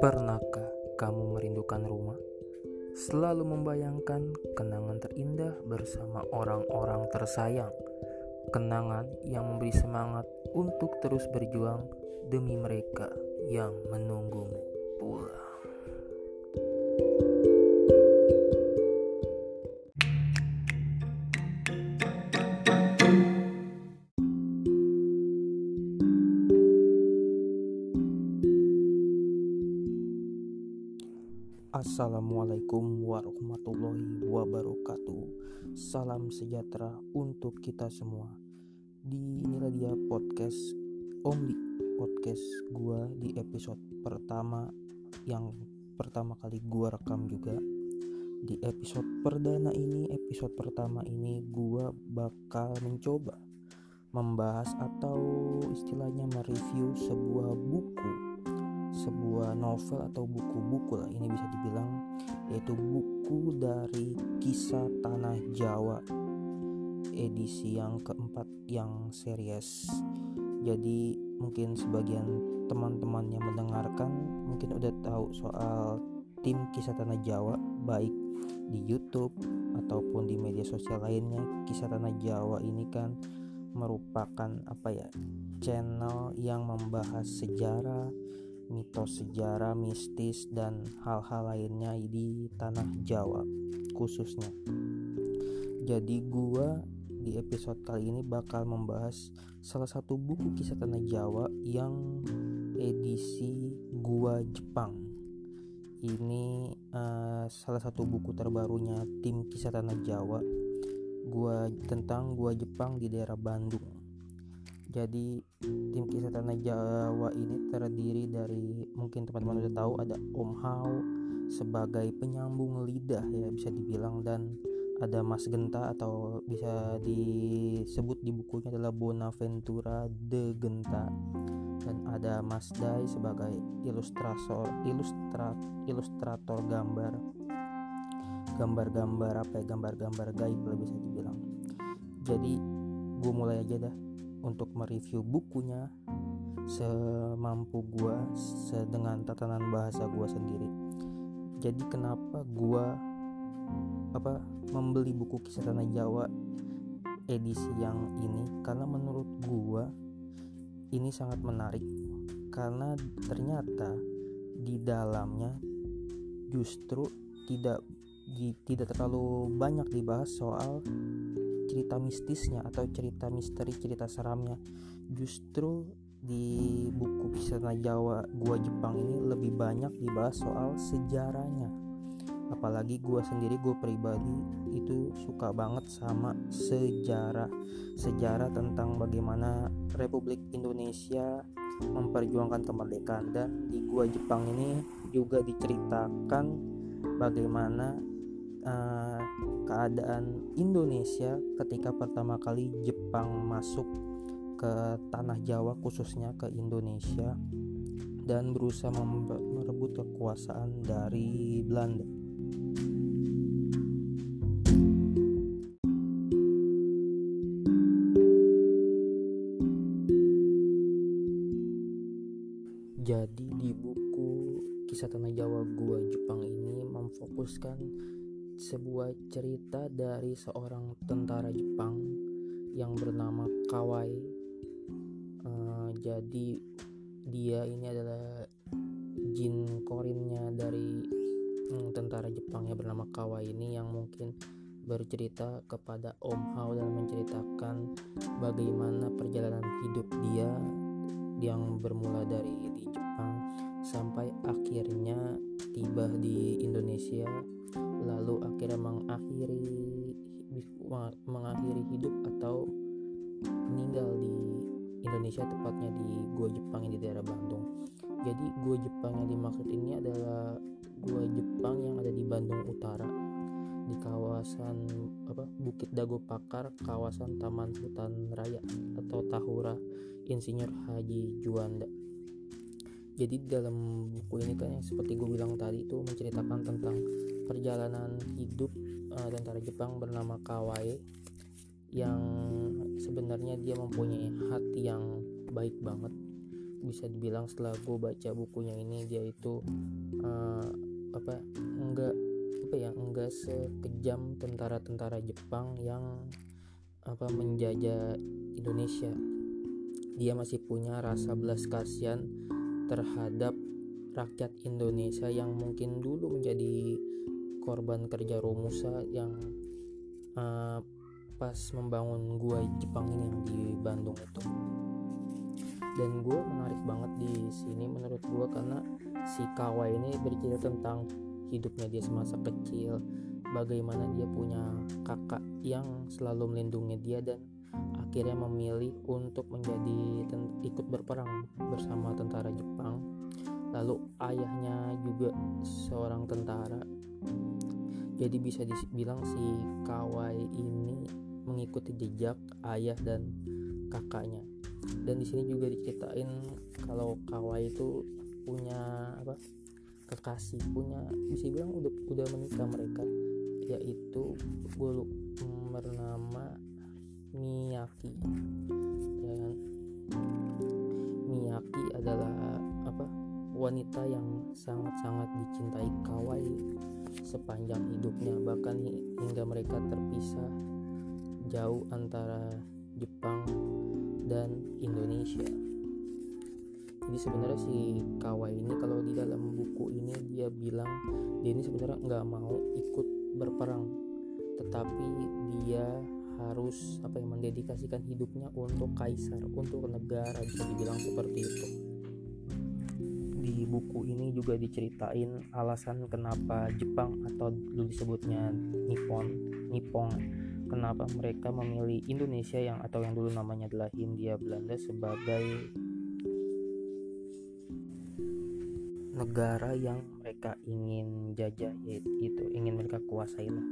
Pernahkah kamu merindukan rumah? Selalu membayangkan kenangan terindah bersama orang-orang tersayang. Kenangan yang memberi semangat untuk terus berjuang demi mereka yang menunggumu pulang. Assalamualaikum warahmatullahi wabarakatuh. Salam sejahtera untuk kita semua. Di inilah dia podcast Omdi podcast gua di episode pertama yang pertama kali gua rekam juga. Di episode perdana ini, episode pertama ini gua bakal mencoba membahas atau istilahnya mereview sebuah buku sebuah novel atau buku-buku lah ini bisa dibilang yaitu buku dari kisah tanah Jawa edisi yang keempat yang series. Jadi mungkin sebagian teman-teman yang mendengarkan mungkin udah tahu soal tim kisah tanah Jawa baik di YouTube ataupun di media sosial lainnya. Kisah tanah Jawa ini kan merupakan apa ya channel yang membahas sejarah mitos sejarah mistis dan hal-hal lainnya di tanah Jawa khususnya. Jadi gua di episode kali ini bakal membahas salah satu buku kisah tanah Jawa yang edisi gua Jepang. Ini uh, salah satu buku terbarunya tim kisah tanah Jawa. Gua tentang gua Jepang di daerah Bandung jadi tim kisah tanah Jawa ini terdiri dari mungkin teman-teman sudah tahu ada Om Hao sebagai penyambung lidah ya bisa dibilang. Dan ada Mas Genta atau bisa disebut di bukunya adalah Bonaventura de Genta. Dan ada Mas Dai sebagai ilustrator ilustrat ilustrator gambar. Gambar-gambar apa ya? Gambar-gambar gaib lah bisa dibilang. Jadi gue mulai aja dah untuk mereview bukunya semampu gua dengan tatanan bahasa gua sendiri. Jadi kenapa gua apa membeli buku kisah tanah Jawa edisi yang ini? Karena menurut gua ini sangat menarik. Karena ternyata di dalamnya justru tidak tidak terlalu banyak dibahas soal cerita mistisnya atau cerita misteri cerita seramnya justru di buku kisah Jawa gua Jepang ini lebih banyak dibahas soal sejarahnya. Apalagi gua sendiri gue pribadi itu suka banget sama sejarah. Sejarah tentang bagaimana Republik Indonesia memperjuangkan kemerdekaan. Dan di gua Jepang ini juga diceritakan bagaimana uh, keadaan Indonesia ketika pertama kali Jepang masuk ke tanah Jawa khususnya ke Indonesia dan berusaha merebut kekuasaan dari Belanda. Jadi di buku Kisah Tanah Jawa Gua Jepang ini memfokuskan sebuah cerita dari seorang tentara Jepang yang bernama Kawai. Uh, jadi dia ini adalah jin korinnya dari um, tentara Jepang yang bernama Kawai ini yang mungkin bercerita kepada Om Hao dan menceritakan bagaimana perjalanan hidup dia yang bermula dari di Jepang sampai akhirnya tiba di Indonesia lalu akhirnya mengakhiri mengakhiri hidup atau meninggal di Indonesia tepatnya di Gua Jepang yang di daerah Bandung. Jadi Gua Jepang yang dimaksud ini adalah Gua Jepang yang ada di Bandung Utara di kawasan apa Bukit Dago Pakar, kawasan Taman Hutan Raya atau Tahura Insinyur Haji Juanda jadi dalam buku ini kan yang seperti gue bilang tadi itu menceritakan tentang perjalanan hidup uh, tentara Jepang bernama Kawai yang sebenarnya dia mempunyai hati yang baik banget. Bisa dibilang setelah gue baca bukunya ini dia itu uh, apa enggak apa ya enggak sekejam tentara-tentara Jepang yang apa menjajah Indonesia. Dia masih punya rasa belas kasihan terhadap rakyat Indonesia yang mungkin dulu menjadi korban kerja Romusa yang uh, pas membangun gua Jepang yang di Bandung itu dan gue menarik banget di sini menurut gue karena si Kawa ini bercerita tentang hidupnya dia semasa kecil bagaimana dia punya kakak yang selalu melindungi dia dan akhirnya memilih untuk menjadi ikut berperang bersama tentara Jepang. Lalu ayahnya juga seorang tentara. Jadi bisa dibilang si Kawai ini mengikuti jejak ayah dan kakaknya. Dan di sini juga diceritain kalau Kawai itu punya apa? kekasih, punya bisa bilang udah udah menikah mereka yaitu gue bernama Miyaki ya kan Miyaki adalah wanita yang sangat-sangat dicintai Kawai sepanjang hidupnya. Bahkan hingga mereka terpisah jauh antara Jepang dan Indonesia. Jadi sebenarnya si Kawai ini kalau di dalam buku ini dia bilang dia ini sebenarnya nggak mau ikut berperang. Tetapi dia harus apa yang mendedikasikan hidupnya untuk kaisar untuk negara bisa dibilang seperti itu di buku ini juga diceritain alasan kenapa Jepang atau dulu disebutnya Nippon Nippon. Kenapa mereka memilih Indonesia yang atau yang dulu namanya adalah Hindia Belanda sebagai negara yang mereka ingin jajah yaitu ingin mereka kuasai lah.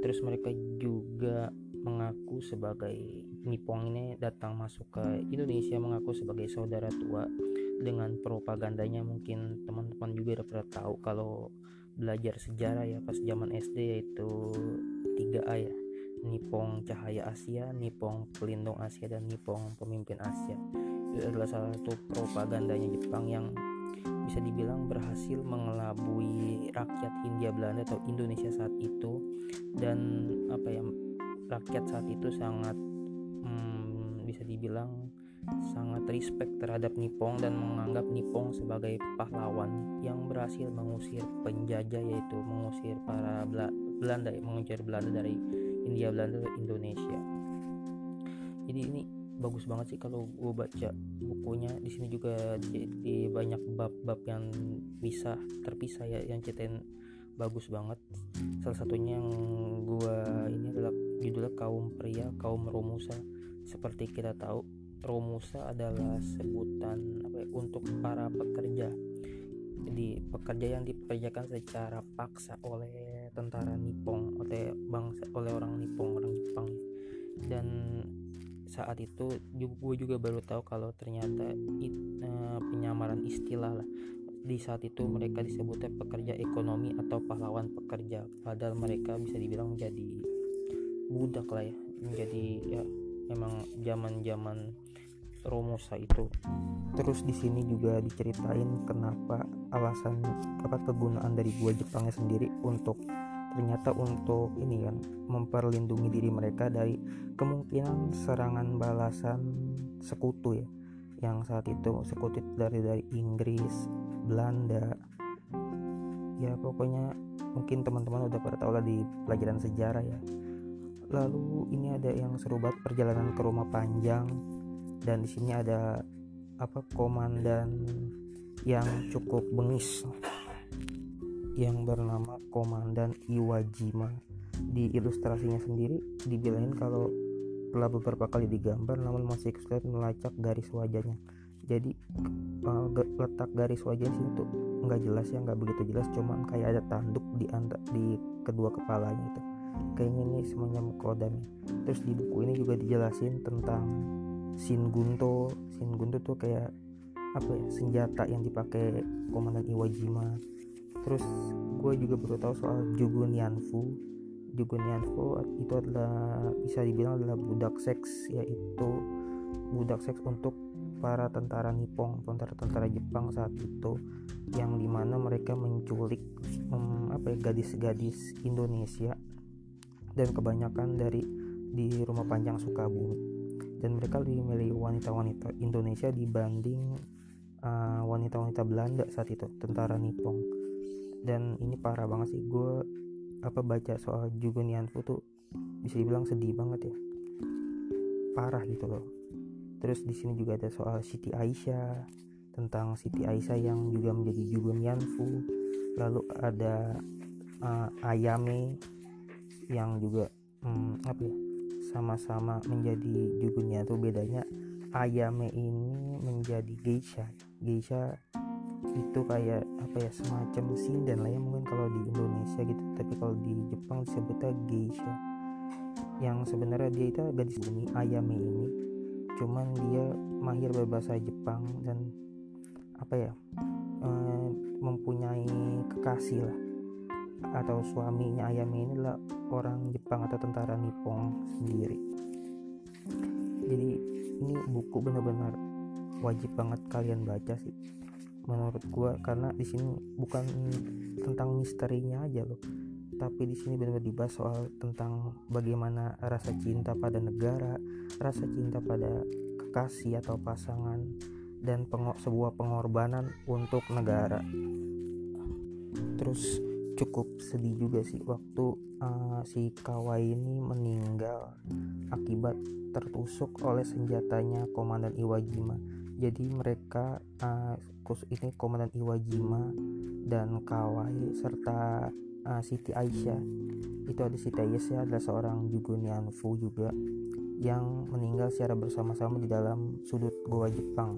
Terus mereka juga mengaku sebagai Nippon ini datang masuk ke Indonesia mengaku sebagai saudara tua dengan propagandanya mungkin teman-teman juga udah pernah tahu kalau belajar sejarah ya pas zaman SD yaitu 3A ya Nippon Cahaya Asia, Nippon Pelindung Asia dan Nippon Pemimpin Asia. Itu adalah salah satu propagandanya Jepang yang bisa dibilang berhasil mengelabui rakyat Hindia Belanda atau Indonesia saat itu dan apa ya rakyat saat itu sangat hmm, bisa dibilang sangat respect terhadap Nippon dan menganggap Nippon sebagai pahlawan yang berhasil mengusir penjajah yaitu mengusir para Belanda mengusir Belanda dari India Belanda ke Indonesia. Jadi ini bagus banget sih kalau gue baca bukunya. Di sini juga di, di banyak bab-bab yang bisa terpisah ya yang ceritain bagus banget. Salah satunya yang gue ini adalah judulnya kaum pria kaum romusa seperti kita tahu romusa adalah sebutan apa ya, untuk para pekerja. Jadi pekerja yang dipekerjakan secara paksa oleh tentara Nippon oleh bangsa oleh orang Nippon orang Jepang. Dan saat itu gue juga baru tahu kalau ternyata it, uh, penyamaran istilah lah. Di saat itu mereka disebutnya pekerja ekonomi atau pahlawan pekerja. Padahal mereka bisa dibilang menjadi budak lah ya menjadi ya memang zaman-zaman Romusa itu. Terus di sini juga diceritain kenapa alasan apa kegunaan dari gua Jepangnya sendiri untuk ternyata untuk ini kan memperlindungi diri mereka dari kemungkinan serangan balasan sekutu ya. Yang saat itu sekutu dari dari Inggris Belanda. Ya pokoknya mungkin teman-teman udah pada tahu lah di pelajaran sejarah ya lalu ini ada yang seru banget perjalanan ke rumah panjang. Dan di sini ada apa komandan yang cukup bengis. Yang bernama Komandan Iwajima. Di ilustrasinya sendiri dibilangin kalau telah beberapa kali digambar namun masih kesulitan melacak garis wajahnya. Jadi uh, letak garis wajah sih tuh nggak jelas ya nggak begitu jelas cuman kayak ada tanduk di di kedua kepalanya itu kayaknya ini semuanya kodam terus di buku ini juga dijelasin tentang Shin Gunto. Shin Gunto tuh kayak apa ya senjata yang dipakai komandan Iwajima terus gue juga baru tahu soal Jugun Yanfu. Jugunianfo itu adalah bisa dibilang adalah budak seks yaitu budak seks untuk para tentara Nippon tentara-tentara Jepang saat itu yang di mana mereka menculik um, apa ya gadis-gadis Indonesia dan kebanyakan dari di rumah panjang Sukabumi. Dan mereka lebih memilih wanita-wanita Indonesia dibanding wanita wanita-wanita Belanda saat itu tentara Nippon dan ini parah banget sih gue apa baca soal Jugunianfu tuh bisa dibilang sedih banget ya. Parah gitu loh. Terus di sini juga ada soal Siti Aisyah tentang Siti Aisyah yang juga menjadi Jugun Yanfu. Lalu ada uh, Ayame yang juga um, apa ya sama-sama menjadi Jugun Yanfu bedanya Ayame ini menjadi geisha. Geisha itu kayak apa ya semacam sinden lah ya mungkin kalau di Indonesia gitu. Tapi kalau di Jepang disebutnya geisha. Yang sebenarnya dia itu gadis bumi Ayame ini. Cuman dia mahir berbahasa Jepang dan apa ya e, mempunyai kekasih lah. Atau suaminya Ayame ini adalah orang Jepang atau tentara Nippon sendiri jadi ini buku benar-benar wajib banget kalian baca sih menurut gua karena di sini bukan tentang misterinya aja loh tapi di sini benar-benar dibahas soal tentang bagaimana rasa cinta pada negara, rasa cinta pada kekasih atau pasangan dan sebuah pengorbanan untuk negara. Terus cukup sedih juga sih waktu uh, si Kawai ini meninggal akibat tertusuk oleh senjatanya Komandan Iwajima. Jadi mereka uh, ini Komandan Iwajima dan Kawai serta uh, Siti Aisyah itu ada Siti Aisyah adalah seorang Jugunian Fu juga yang meninggal secara bersama-sama di dalam sudut goa Jepang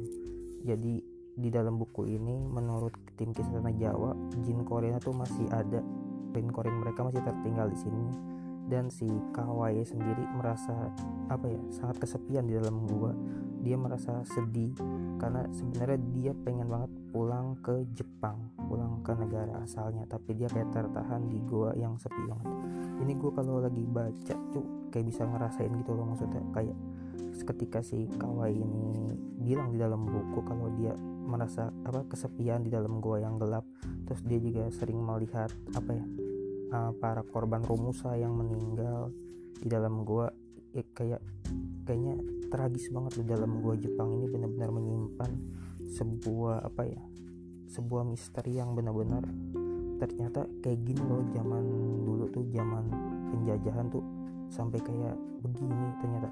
jadi di dalam buku ini menurut tim kisah Jawa jin Korea tuh masih ada. Jin Korea mereka masih tertinggal di sini. Dan si Kawai sendiri merasa apa ya sangat kesepian di dalam gua. Dia merasa sedih karena sebenarnya dia pengen banget pulang ke Jepang pulang ke negara asalnya. Tapi dia kayak tertahan di gua yang sepi banget. Ini gua kalau lagi baca tuh kayak bisa ngerasain gitu loh maksudnya. Kayak ketika si Kawai ini bilang di dalam buku kalau dia merasa apa kesepian di dalam gua yang gelap. Terus dia juga sering melihat apa ya uh, para korban Romusa yang meninggal di dalam gua. Ya kayak kayaknya tragis banget di dalam gua. Jepang ini benar-benar menyimpan sebuah apa ya sebuah misteri yang benar-benar ternyata kayak gini loh zaman dulu tuh zaman penjajahan tuh sampai kayak begini ternyata.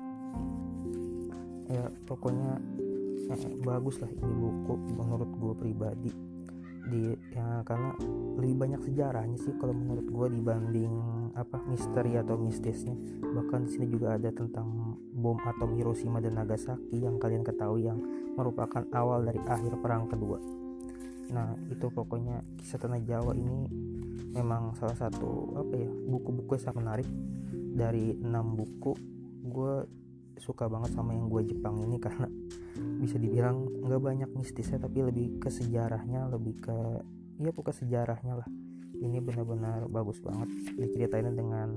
Ya pokoknya bagus lah ini buku menurut gue pribadi. Di ya karena lebih banyak sejarahnya sih kalau menurut gue dibanding apa misteri atau mistisnya. Bahkan di sini juga ada tentang bom atom Hiroshima dan Nagasaki yang kalian ketahui yang merupakan awal dari akhir perang kedua. Nah itu pokoknya kisah tanah Jawa ini memang salah satu apa ya buku-buku yang sangat menarik. Dari enam buku gue suka banget sama yang gue Jepang ini karena bisa dibilang nggak banyak mistisnya tapi lebih ke sejarahnya lebih ke ya bukan sejarahnya lah. Ini benar-benar bagus banget diceritain dengan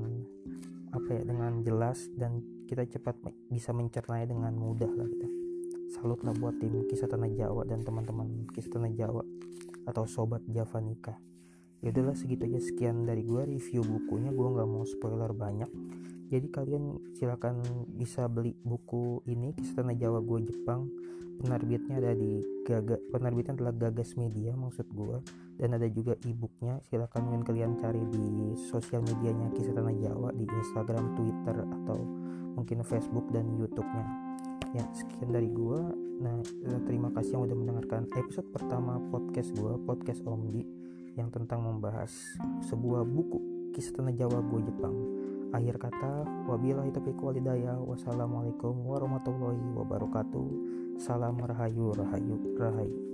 apa ya dengan jelas dan kita cepat bisa mencernanya dengan mudah lah kita. Salut lah buat tim kisah tanah Jawa dan teman-teman kisah tanah Jawa atau sobat Javanika ya udahlah segitu aja sekian dari gue review bukunya. Gue nggak mau spoiler banyak jadi kalian silahkan bisa beli buku ini kisah tanah Jawa gue Jepang. Penerbitnya ada di Gaga penerbitnya adalah Gagas Media maksud gue dan ada juga e-booknya silahkan mungkin kalian cari di sosial medianya kisah tanah Jawa di Instagram Twitter atau mungkin Facebook dan YouTube-nya. Ya sekian dari gue nah terima kasih yang udah mendengarkan episode pertama podcast gue podcast Omdi yang tentang membahas sebuah buku kisah tanah Jawa gue Jepang Akhir kata, wabillahi taufiq walhidayah. Wassalamualaikum warahmatullahi wabarakatuh. Salam rahayu rahayu rahayu.